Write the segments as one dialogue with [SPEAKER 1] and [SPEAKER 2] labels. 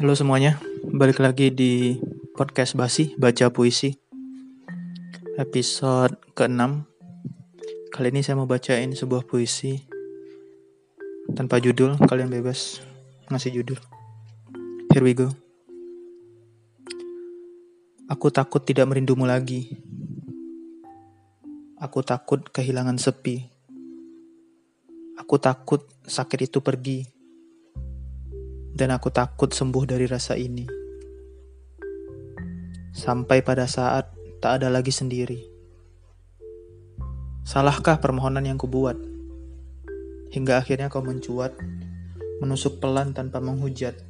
[SPEAKER 1] Halo semuanya, balik lagi di podcast Basi Baca Puisi Episode ke-6 Kali ini saya mau bacain sebuah puisi Tanpa judul, kalian bebas ngasih judul. Here we go. Aku takut tidak merindumu lagi. Aku takut kehilangan sepi. Aku takut sakit itu pergi dan aku takut sembuh dari rasa ini. Sampai pada saat tak ada lagi sendiri. Salahkah permohonan yang kubuat? Hingga akhirnya kau mencuat, menusuk pelan tanpa menghujat,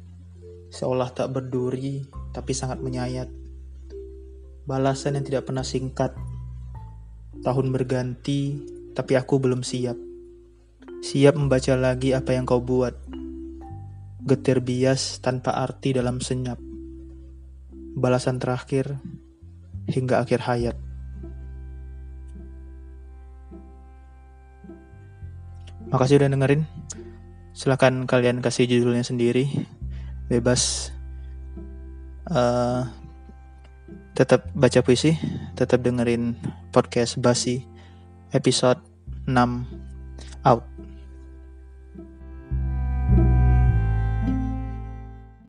[SPEAKER 1] seolah tak berduri tapi sangat menyayat. Balasan yang tidak pernah singkat. Tahun berganti, tapi aku belum siap. Siap membaca lagi apa yang kau buat getir bias tanpa arti dalam senyap. Balasan terakhir hingga akhir hayat. Makasih udah dengerin. Silahkan kalian kasih judulnya sendiri. Bebas. Uh, tetap baca puisi, tetap dengerin podcast Basi episode 6 out.